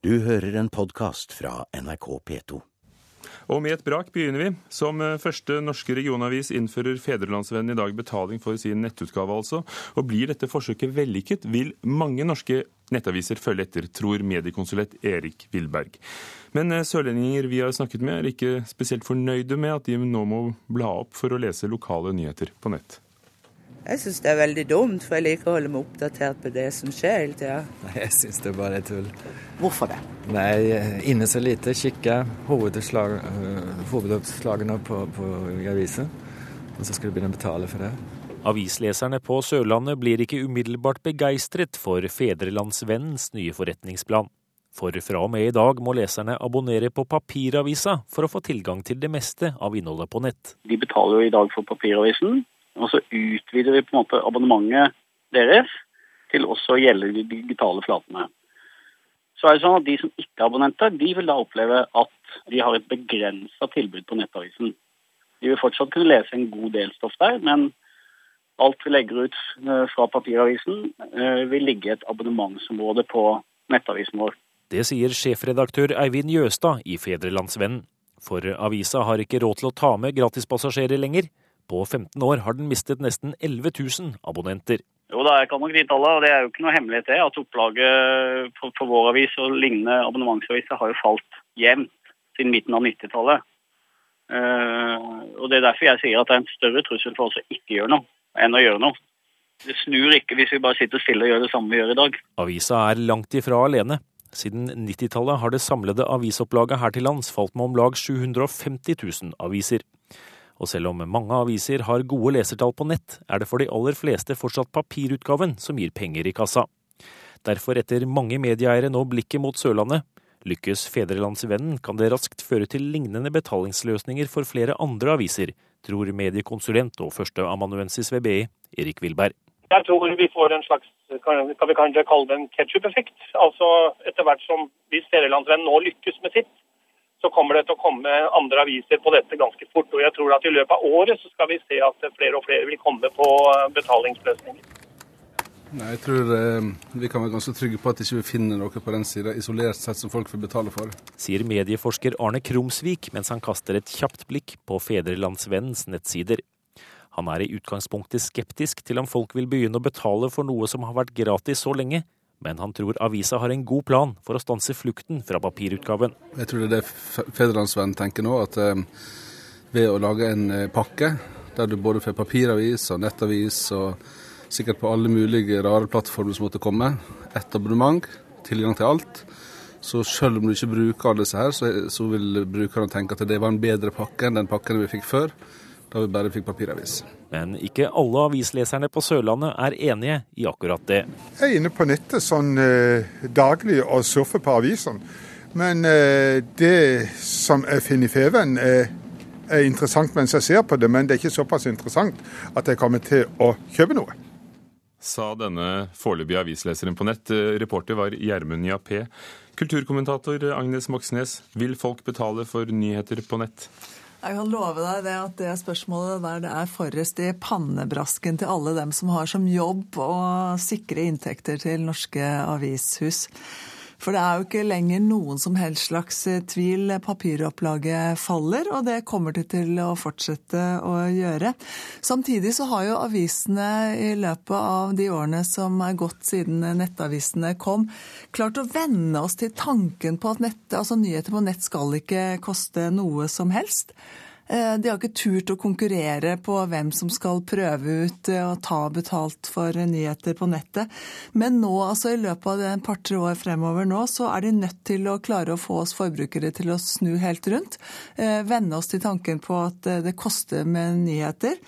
Du hører en podkast fra NRK P2. Og med et brak begynner vi. Som eh, første norske regionavis innfører Fedrelandsvennen i dag betaling for sin nettutgave, altså. Og blir dette forsøket vellykket, vil mange norske nettaviser følge etter, tror mediekonsulett Erik Wilberg. Men eh, sørlendinger vi har snakket med, er ikke spesielt fornøyde med at de nå må bla opp for å lese lokale nyheter på nett. Jeg syns det er veldig dumt, for jeg liker å holde meg oppdatert på det som skjer hele tida. Nei, jeg syns det bare er tull. Hvorfor det? Nei, inne så lite, kikke hovedutslag, hovedoppslagene på, på avisen, og så skal du begynne å betale for det. Avisleserne på Sørlandet blir ikke umiddelbart begeistret for Fedrelandsvennens nye forretningsplan. For fra og med i dag må leserne abonnere på papiravisa for å få tilgang til det meste av innholdet på nett. De betaler jo i dag for papiravisen, og så utvider vi på en måte abonnementet deres til også å gjelde de digitale flatene. Så er det sånn at De som ikke er abonnenter, de vil da oppleve at de har et begrensa tilbud på nettavisen. De vil fortsatt kunne lese en god del stoff der, men alt vi legger ut eh, fra papiravisen, eh, vil ligge et abonnementsområde på nettavisen vår. Det sier sjefredaktør Eivind Jøstad i Fedrelandsvennen. For avisa har ikke råd til å ta med gratispassasjerer lenger. På 15 år har den mistet nesten 11 000 abonnenter. Jo, da, jeg kan nok de tallene, og det er jo ikke noe hemmelighet det, at opplaget for, for vår avis og lignende abonnementsaviser har jo falt jevnt siden midten av 90-tallet. Uh, og Det er derfor jeg sier at det er en større trussel for oss å ikke gjøre noe, enn å gjøre noe. Det snur ikke hvis vi bare sitter stille og gjør det samme vi gjør i dag. Avisa er langt ifra alene. Siden 90-tallet har det samlede avisopplaget her til lands falt med om lag 750 000 aviser. Og selv om mange aviser har gode lesertall på nett, er det for de aller fleste fortsatt papirutgaven som gir penger i kassa. Derfor retter mange medieeiere nå blikket mot Sørlandet. Lykkes Fedrelandsvennen, kan det raskt føre til lignende betalingsløsninger for flere andre aviser, tror mediekonsulent og førsteamanuensis ved BI, Erik Wilberg. Jeg tror vi får en slags kan vi kanskje kalle det en ketsjup-effekt. Altså etter hvert som hvis Fedrelandsvennen nå lykkes med sitt, så kommer det til å komme andre aviser på dette ganske fort. Og jeg tror at i løpet av året så skal vi se at flere og flere vil komme på eh, betalingsløsninger. Nei, Jeg tror eh, vi kan være ganske trygge på at ikke vi finner noe på den sida isolert sett som folk vil betale for. Sier medieforsker Arne Krumsvik mens han kaster et kjapt blikk på Fedrelandsvennens nettsider. Han er i utgangspunktet skeptisk til om folk vil begynne å betale for noe som har vært gratis så lenge, men han tror avisa har en god plan for å stanse flukten fra papirutgaven. Jeg tror det er det Federlandsvennen tenker nå, at eh, ved å lage en eh, pakke der du både får papiravis og nettavis og sikkert på alle mulige rare plattformer som måtte komme, ett abonnement, tilgang til alt, så selv om du ikke bruker alle disse her, så, så vil brukerne tenke at det var en bedre pakke enn den pakken vi fikk før da vi bare fikk papiravis. Men ikke alle avisleserne på Sørlandet er enige i akkurat det. Jeg er inne på nettet sånn eh, daglig og surfer på avisene. Men eh, det som jeg finner i Feven, er, er interessant mens jeg ser på det, men det er ikke såpass interessant at jeg kommer til å kjøpe noe. Sa denne foreløpige avisleseren på nett. Reporter var Gjermund Jappé. Kulturkommentator Agnes Moxnes, vil folk betale for nyheter på nett? Jeg kan love deg det at det spørsmålet der det er forrest i pannebrasken til alle dem som har som jobb å sikre inntekter til norske avishus. For det er jo ikke lenger noen som helst slags eh, tvil. Papiropplaget faller, og det kommer det til å fortsette å gjøre. Samtidig så har jo avisene i løpet av de årene som er gått siden nettavisene kom, klart å venne oss til tanken på at nett, altså nyheter på nett skal ikke koste noe som helst. Eh, de har ikke turt å konkurrere på hvem som skal prøve ut og ta betalt for nyheter på nettet. Men nå, altså i løpet av et par-tre år fremover nå, så er de nødt til å klare å få oss forbrukere til å snu helt rundt. Eh, venne oss til tanken på at eh, det koster med nyheter.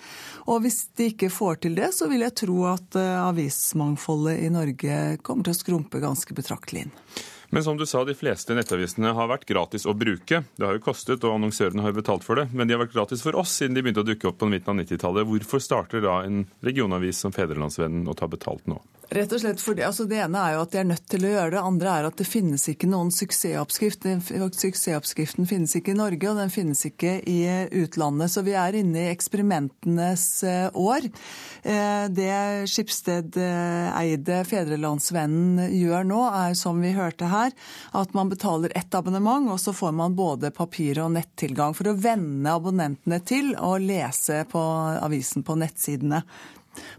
Og hvis de ikke får til det, så vil jeg tro at avismangfoldet i Norge kommer til å skrumpe ganske betraktelig inn. Men som du sa, de fleste nettavisene har vært gratis å bruke. Det har jo kostet, og annonsørene har betalt for det. Men de har vært gratis for oss siden de begynte å dukke opp på midten av 90-tallet. Hvorfor starter da en regionavis som Fedrelandsvennen å ta betalt nå? Rett og slett fordi, altså Det ene er jo at de er nødt til å gjøre det. Andre er at det finnes ikke noen suksessoppskrift. Suksessoppskriften finnes ikke i Norge, og den finnes ikke i utlandet. Så vi er inne i eksperimentenes eh, år. Eh, det Skipsted-eide Fedrelandsvennen gjør nå, er som vi hørte her, at man betaler ett abonnement, og så får man både papir- og nettilgang. For å venne abonnentene til å lese på avisen på nettsidene.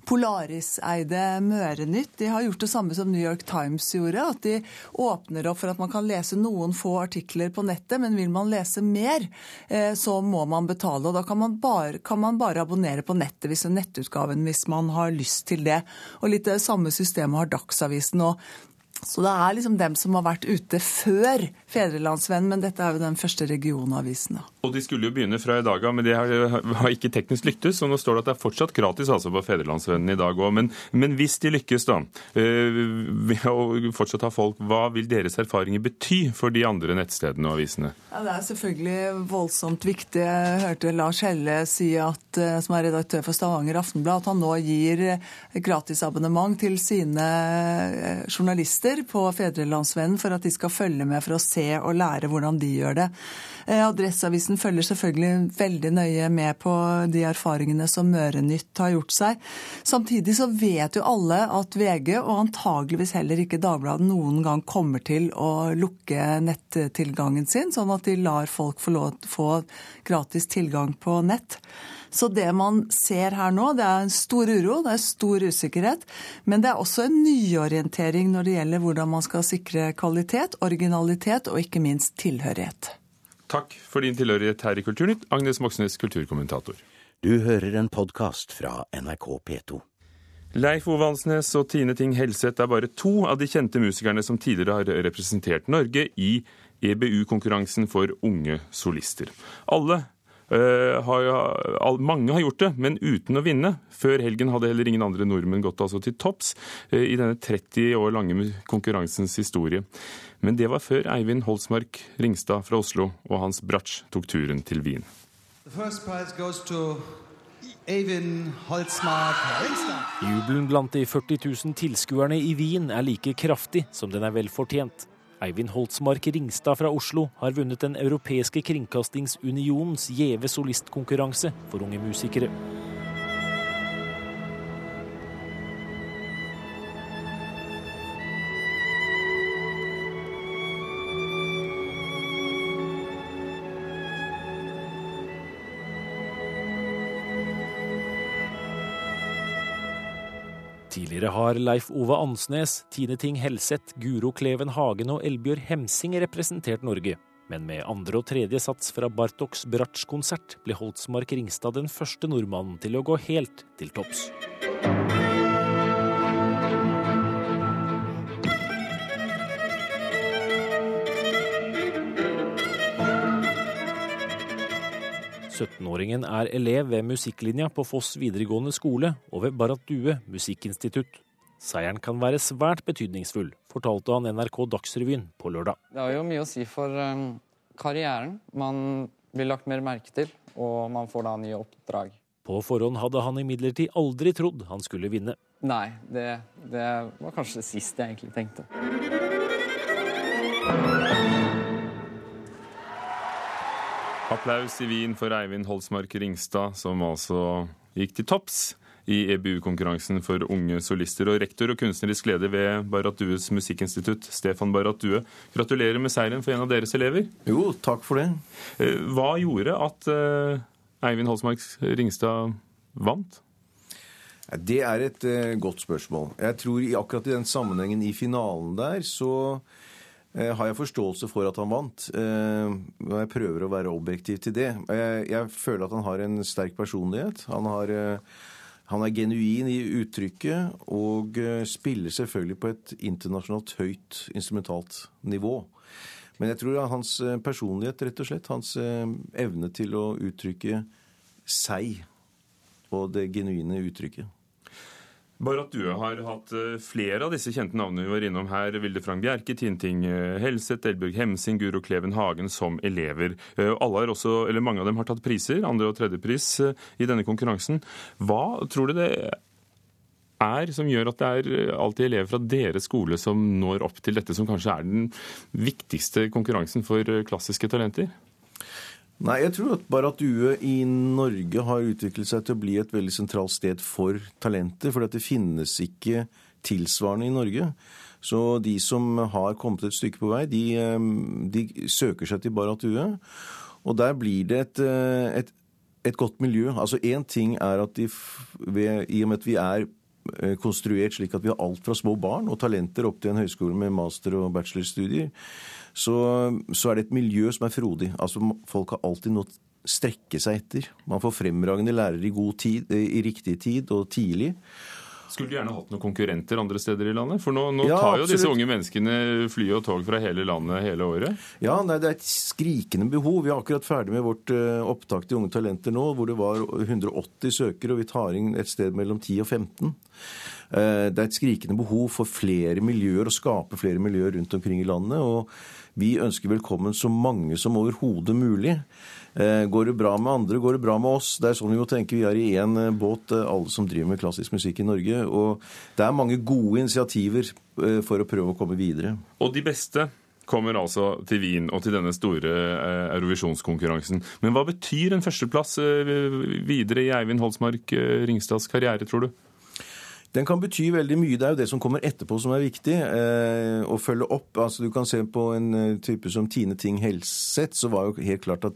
Polaris-eide Mørenytt de har gjort det samme som New York Times gjorde. At de åpner opp for at man kan lese noen få artikler på nettet, men vil man lese mer, eh, så må man betale. Og da kan man bare, kan man bare abonnere på nettet, hvis nettutgaven, hvis man har lyst til det. Og litt det samme systemet har Dagsavisen. Og så det er liksom dem som har vært ute før Fedrelandsvennen, men dette er jo den første regionavisen. da. Og De skulle jo begynne fra i dag av, men det har ikke teknisk lyktes. og Nå står det at det er fortsatt gratis altså på Fedrelandsvennen i dag òg. Men, men, hvis de lykkes, da, øh, ved å fortsatt ha folk, hva vil deres erfaringer bety for de andre nettstedene og avisene? Ja, Det er selvfølgelig voldsomt viktig. Jeg hørte Lars Helle si, at, øh, som er redaktør for Stavanger Aftenblad, at han nå gir gratisabonnement til sine øh, journalister på Fedrelandsvennen for at de skal følge med for å se og lære hvordan de gjør det. Adresseavisen følger selvfølgelig veldig nøye med på de erfaringene som Mørenytt har gjort seg. Samtidig så vet jo alle at VG, og antageligvis heller ikke Dagbladet, noen gang kommer til å lukke nettilgangen sin, sånn at de lar folk få, lov, få gratis tilgang på nett. Så det man ser her nå, det er en stor uro, det er stor usikkerhet. Men det er også en nyorientering når det gjelder hvordan man skal sikre kvalitet, originalitet og ikke minst tilhørighet. Takk for din tilhørighet her i Kulturnytt, Agnes Moxnes, kulturkommentator. Du hører en podkast fra NRK P2. Leif Ove Ansnes og Tine Ting Helseth er bare to av de kjente musikerne som tidligere har representert Norge i EBU-konkurransen for unge solister. Alle har, mange har gjort det, men uten å vinne. Før helgen hadde heller ingen andre nordmenn gått altså til topps uh, i denne 30 år lange konkurransens historie. Men det var før Eivind Holsmark Ringstad fra Oslo og Hans Bratsj tok turen til Wien. Jubelen blant de 40 000 tilskuerne i Wien er like kraftig som den er velfortjent. Eivind Holtsmark Ringstad fra Oslo har vunnet Den europeiske kringkastingsunionens gjeve solistkonkurranse for unge musikere. Tidligere har Leif Ove Ansnes, Tine Ting Helseth, Guro Kleven Hagen og Elbjørg Hemsing representert Norge. Men med andre og tredje sats fra Bartoks bratsjkonsert ble Holtsmark Ringstad den første nordmannen til å gå helt til topps. 17-åringen er elev ved musikklinja på Foss videregående skole og ved Barrat Due musikkinstitutt. Seieren kan være svært betydningsfull, fortalte han NRK Dagsrevyen på lørdag. Det har jo mye å si for um, karrieren. Man blir lagt mer merke til, og man får da nye oppdrag. På forhånd hadde han imidlertid aldri trodd han skulle vinne. Nei, det, det var kanskje det siste jeg egentlig tenkte. Applaus i Wien for Eivind Holsmark Ringstad, som altså gikk til topps i EBU-konkurransen for unge solister. Og rektor og kunstnerisk leder ved Barrat Dues musikkinstitutt, Stefan Barrat Due. Gratulerer med seieren for en av deres elever. Jo, takk for det. Eh, hva gjorde at eh, Eivind Holsmark Ringstad vant? Det er et uh, godt spørsmål. Jeg tror akkurat i den sammenhengen i finalen der, så Eh, har jeg forståelse for at han vant. Eh, og jeg prøver å være objektiv til det. Jeg, føler at han har en sterk personlighet. Han, har, eh, han er genuin i uttrykket og spiller selvfølgelig på et internasjonalt høyt instrumentalt nivå. Men jeg tror hans personlighet, rett og slett, hans evne til å uttrykke seg og det genuine uttrykket. Bare at du har hatt eh, flere av disse kjente navnene vi var innom her. Vilde Frang Bjerke, Tinting eh, Helseth, Elbjørg Hemsing, Guro Kleven Hagen som elever. Eh, også, Mange av dem har tatt priser, andre- og tredjepris, i denne konkurransen. Hva tror du det er som gjør at det er alltid elever fra deres skole som når opp til dette, som kanskje er den viktigste konkurransen for klassiske talenter? Nei, jeg tror at Barrat Due i Norge har utviklet seg til å bli et veldig sentralt sted for talenter. For det finnes ikke tilsvarende i Norge. Så de som har kommet et stykke på vei, de, de søker seg til Barrat Due. Og der blir det et, eh, et, et godt miljø. Altså Én ting er at de, i og med at vi er eh, konstruert slik at vi har alt fra små barn og talenter opp til en høyskole med master- og bachelorstudier, så, så er det et miljø som er frodig. Altså Folk har alltid noe å strekke seg etter. Man får fremragende lærere i, god tid, i riktig tid og tidlig. Skulle du gjerne hatt noen konkurrenter andre steder i landet? For nå, nå Ja, tar jo disse unge menneskene fly og tog fra hele landet hele året. Ja, nei, det er et skrikende behov. Vi er akkurat ferdig med vårt eh, opptak til Unge talenter nå, hvor det var 180 søkere, og vi tar inn et sted mellom 10 og 15. Eh, Det er et skrikende behov for flere miljøer, å skape flere miljøer rundt omkring i landet. og vi ønsker velkommen så mange som overhodet mulig. Eh, Går det bra med andre, går det bra med oss. Det er sånn vi må tenke. Vi er i én båt, eh, alle som driver med klassisk musikk i Norge. Og det er mange gode initiativer eh, for å prøve å komme videre. Og de beste kommer altså til Wien og til denne store eh, Eurovisjonskonkurransen. Men hva betyr en førsteplass eh, videre i Eivind Holsmark eh, Ringstads karriere, tror du? Den kan bety veldig mye. Det er jo det som kommer etterpå som er viktig. Eh, å følge opp. altså Du kan se på en eh, type som Tine Ting Helseth, så var jo helt klart at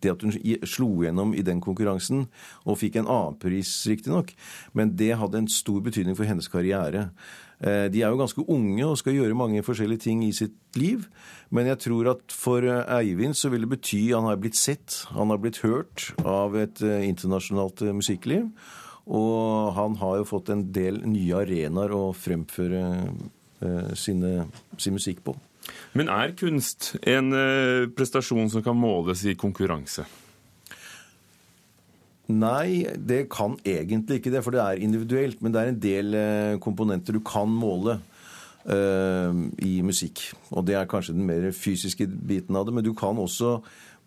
det at hun slo gjennom i den konkurransen, og fikk en A-pris riktignok, men det hadde en stor betydning for hennes karriere. Eh, de er jo ganske unge og skal gjøre mange forskjellige ting i sitt liv. Men jeg tror at for eh, Eivind så vil det bety han har blitt sett, han har blitt hørt av et internasjonalt musikkliv. Og han har jo fått en del nye arenaer å fremføre eh, sine, sin musikk på. Men er kunst en eh, prestasjon som kan måles i konkurranse? Nei, det kan egentlig ikke det, for det er individuelt. Men det er en del eh, komponenter du kan måle eh, i musikk. Og det er kanskje den mer fysiske biten av det. Men du kan også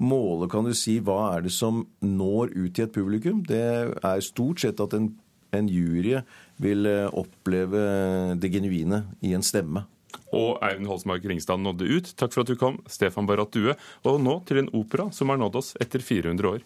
måle, kan du si, hva er det som når ut til et publikum. Det er stort sett at en, en jury vil eh, oppleve det genuine i en stemme. Og Eivind Holsmark Ringstad nådde ut. Takk for at du kom, Stefan Barrat Due. Og nå til en opera som har nådd oss etter 400 år.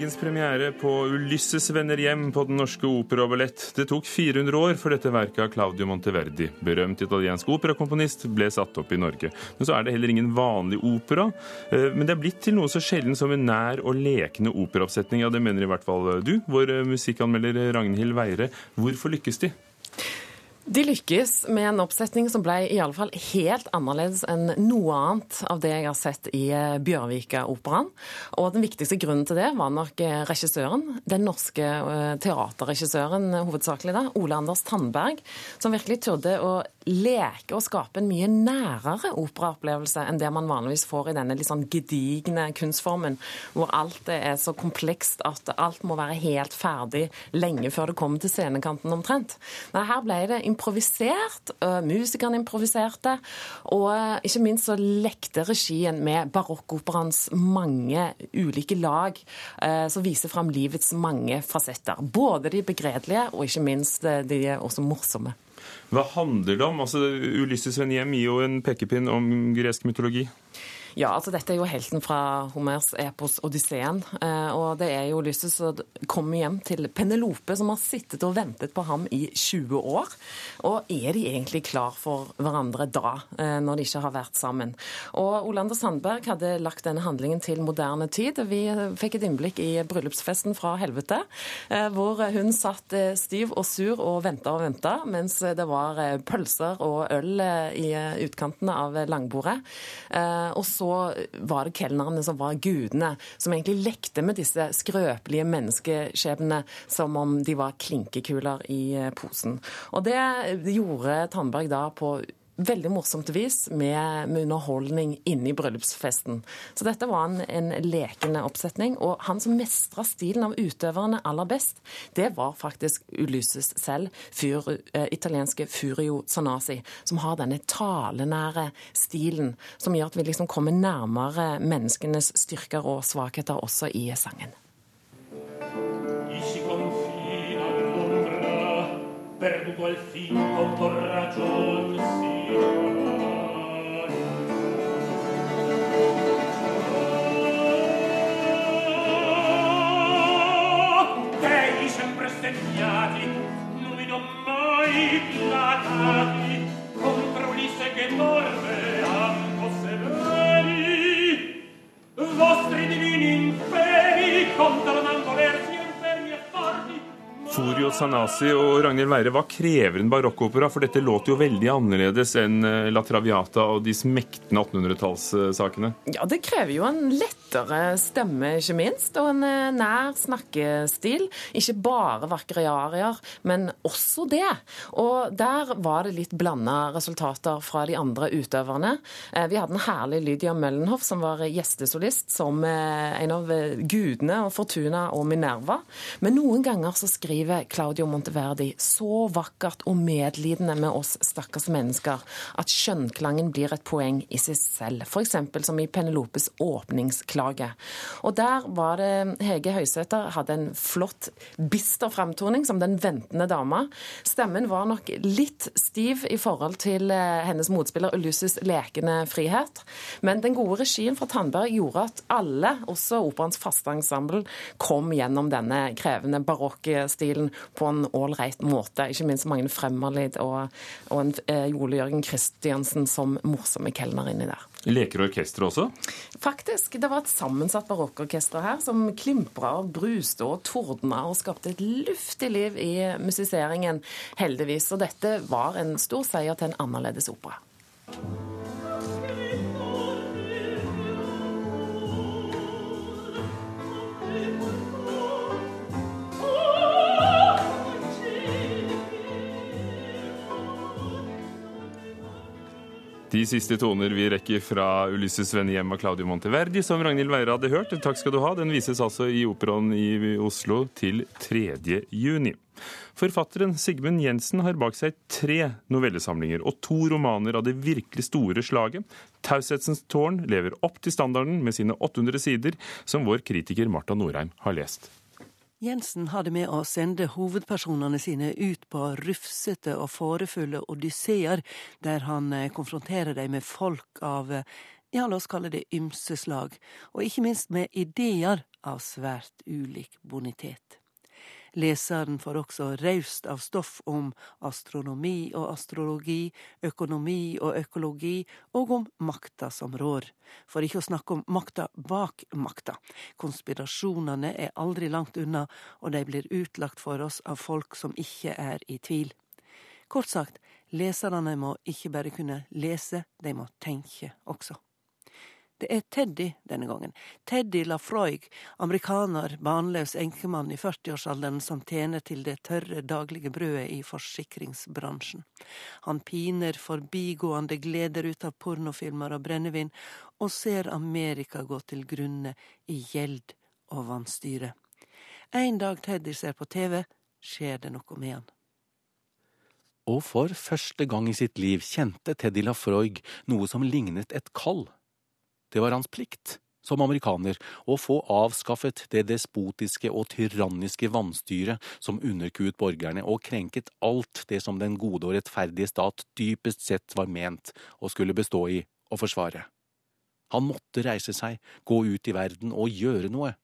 Helgens premiere på Ulysses vender hjem på Den norske opera og ballett. Det tok 400 år før dette verket av Claudio Monteverdi, berømt italiensk operakomponist, ble satt opp i Norge. Men så er det heller ingen vanlig opera. eh, Men det er blitt til noe så sjelden som en nær og lekende operaoppsetning. Ja, det mener i hvert fall du, vår eh, musikkanmelder Ragnhild Weire. Hvorfor lykkes de? De lykkes med en oppsetning som ble i alle fall helt annerledes enn noe annet av det jeg har sett i eh, Bjørvika-operaen. Og den viktigste grunnen til det var nok eh, regissøren, den norske eh, teaterregissøren hovedsakelig da, Ole Anders Tandberg, som virkelig turde å leke og skape en mye nærere operaopplevelse enn det man vanligvis får i denne litt sånn gedigne kunstformen, hvor alt er så komplekst at alt må være helt ferdig lenge før det kommer til scenekanten omtrent. Nei, her ble det improvisert, øh, musikerne improviserte, og øh, ikke minst så lekte regien med barokkoperaens mange ulike lag, øh, som viser fram livets mange fasetter. Både de begredelige, og ikke minst de også morsomme. Hva handler det om? Altså, Ulysses Venhjem gir jo en pekepinn om gresk mytologi. Ja, altså dette er jo helten fra Homers epos Odysseen. eh, Og det er jo Lysses som kommer hjem til Penelope, som har sittet og ventet på ham i 20 år. Og er de egentlig klar for hverandre da, eh, når de ikke har vært sammen? Og Olander Sandberg hadde lagt denne handlingen til moderne tid. Vi fikk et innblikk i bryllupsfesten fra helvete, eh, hvor hun satt stiv og sur og venta og venta, mens det var pølser og øl i utkantene av langbordet. Og var det kelnerne som var gudene, som egentlig lekte med disse skrøpelige menneskeskjebnene som om de var klinkekuler i eh, posen. Og det gjorde Tandberg da på veldig morsomt vis med, med underholdning inne i bryllupsfesten. Så dette var en, en lekende oppsetning. Og han som mestra stilen av utøverne aller best, det var faktisk Ulysses selv, fyr, eh, italienske Furio Sanasi, som har denne talenære stilen som gjør at vi liksom kommer nærmere menneskenes styrker og svakheter også i sangen. perduto al fin con por ai pirata compro Ulisse che dorme a Forio Sanasi og Ragnhild Weire, hva krever en barokkopera? For dette låter jo veldig annerledes enn eh, La Traviata og de smektende 1800-tallssakene. Ja, det krever jo en lettere stemme, ikke minst, og en eh, nær snakkestil. Ikke bare vakre arier, men også det. Og der var det litt blanda resultater fra de andre utøverne. Eh, vi hadde en herlig Lydia Møllenhoff som var gjestesolist som en av gudene og Fortuna og Minerva. Men noen ganger så skriver Claudio Monteverdi så vakkert og medlidende med oss stakkars mennesker at skjønnklangen blir et poeng i seg selv. F.eks. som i Penelopes åpningsklage. Og der var det Hege Høysæter hadde en flott, bister framtoning som den ventende dama. Stemmen var nok litt stiv i forhold til eh, hennes motspiller Ulysses lekende frihet. Men den gode regien fra Tandberg gjorde at alle, også operaens faste ensemble, kom gjennom denne krevende barokkstilen på en ålreit måte. Ikke minst Magne Fremmerlid og, og en eh, Jole Jørgen Kristiansen som morsomme kelner inni der. Leker orkesteret også? Faktisk. Det var et sammensatt barokkorkester her som klimpra og bruste og tordna og skapte et luftig liv i musiseringen, heldigvis. Og dette var en stor seier til en annerledes opera. De siste toner vi rekker fra Ulysses vennehjem av Claudio Monteverdi, som Ragnhild Weire hadde hørt. Takk skal du ha. Den vises altså i Operaen i Oslo til 3. juni. Forfatteren Sigmund Jensen har bak seg tre novellesamlinger og to romaner av det virkelig store slaget. 'Taushetsens tårn' lever opp til standarden med sine 800 sider, som vår kritiker Marta Norheim har lest. Jensen hadde med å sende hovedpersonene sine ut på rufsete og farefulle odysseer, der han eh, konfronterer dem med folk av, eh, ja, la oss kalle det ymse slag, og ikke minst med ideer av svært ulik bonitet. Leseren får også raust av stoff om astronomi og astrologi, økonomi og økologi, og om makta som rår. For ikke å snakke om makta bak makta. Konspirasjonene er aldri langt unna, og de blir utlagt for oss av folk som ikke er i tvil. Kort sagt, leserne må ikke bare kunne lese, de må tenke også. Det er Teddy denne gangen. Teddy Lafroig, amerikaner, barnløs enkemann i 40-årsalderen som tjener til det tørre daglige brødet i forsikringsbransjen. Han piner forbigående gleder ut av pornofilmer og brennevin, og ser Amerika gå til grunne i gjeld og vanstyre. En dag Teddy ser på TV, skjer det noe med han. Og for første gang i sitt liv kjente Teddy Lafroig noe som lignet et kall. Det var hans plikt, som amerikaner, å få avskaffet det despotiske og tyranniske vanstyret som underkuet borgerne og krenket alt det som den gode og rettferdige stat dypest sett var ment å skulle bestå i og forsvare. Han måtte reise seg, gå ut i verden og gjøre noe.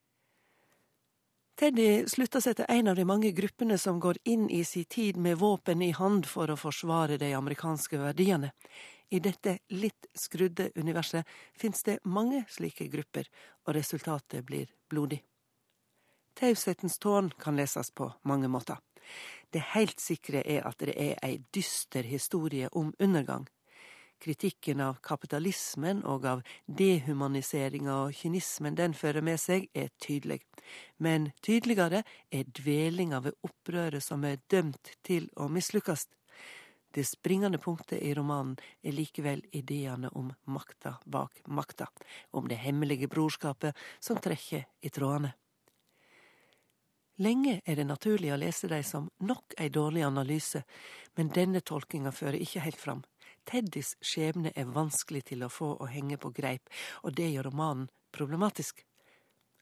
Teddy slutta seg til en av de mange gruppene som går inn i si tid med våpen i hand for å forsvare de amerikanske verdiene. I dette litt skrudde universet fins det mange slike grupper, og resultatet blir blodig. Taushetens tårn kan leses på mange måter. Det helt sikre er at det er ei dyster historie om undergang. Kritikken av kapitalismen og av dehumaniseringa og kynismen den fører med seg, er tydelig. Men tydeligere er dvelinga ved opprøret som er dømt til å mislykkes. Det springende punktet i romanen er likevel ideene om makta bak makta, om det hemmelige brorskapet som trekker i trådene. Lenge er det naturlig å lese dem som nok ei dårlig analyse, men denne tolkinga fører ikke helt fram. Teddys skjebne er vanskelig til å få å henge på greip, og det gjør romanen problematisk.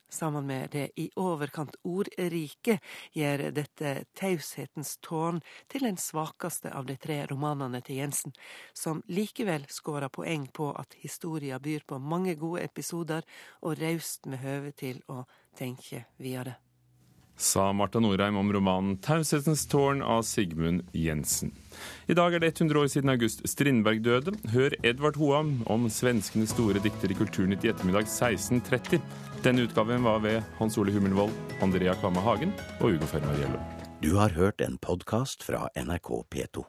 Sammen med det i overkant ordrike gjør dette Taushetens tårn til den svakeste av de tre romanene til Jensen, som likevel skårer poeng på at historia byr på mange gode episoder og raust med høve til å tenke videre. Sa Marta Norheim om romanen 'Taushetens tårn' av Sigmund Jensen. I dag er det 100 år siden August Strindberg døde. Hør Edvard Hoam om svenskenes store dikter i Kulturnytt i ettermiddag 16.30. Denne utgaven var ved Hans Ole Hummelvold, Andrea Kvamme Hagen og Ugo Fermariello. Du har hørt en podkast fra NRK P2.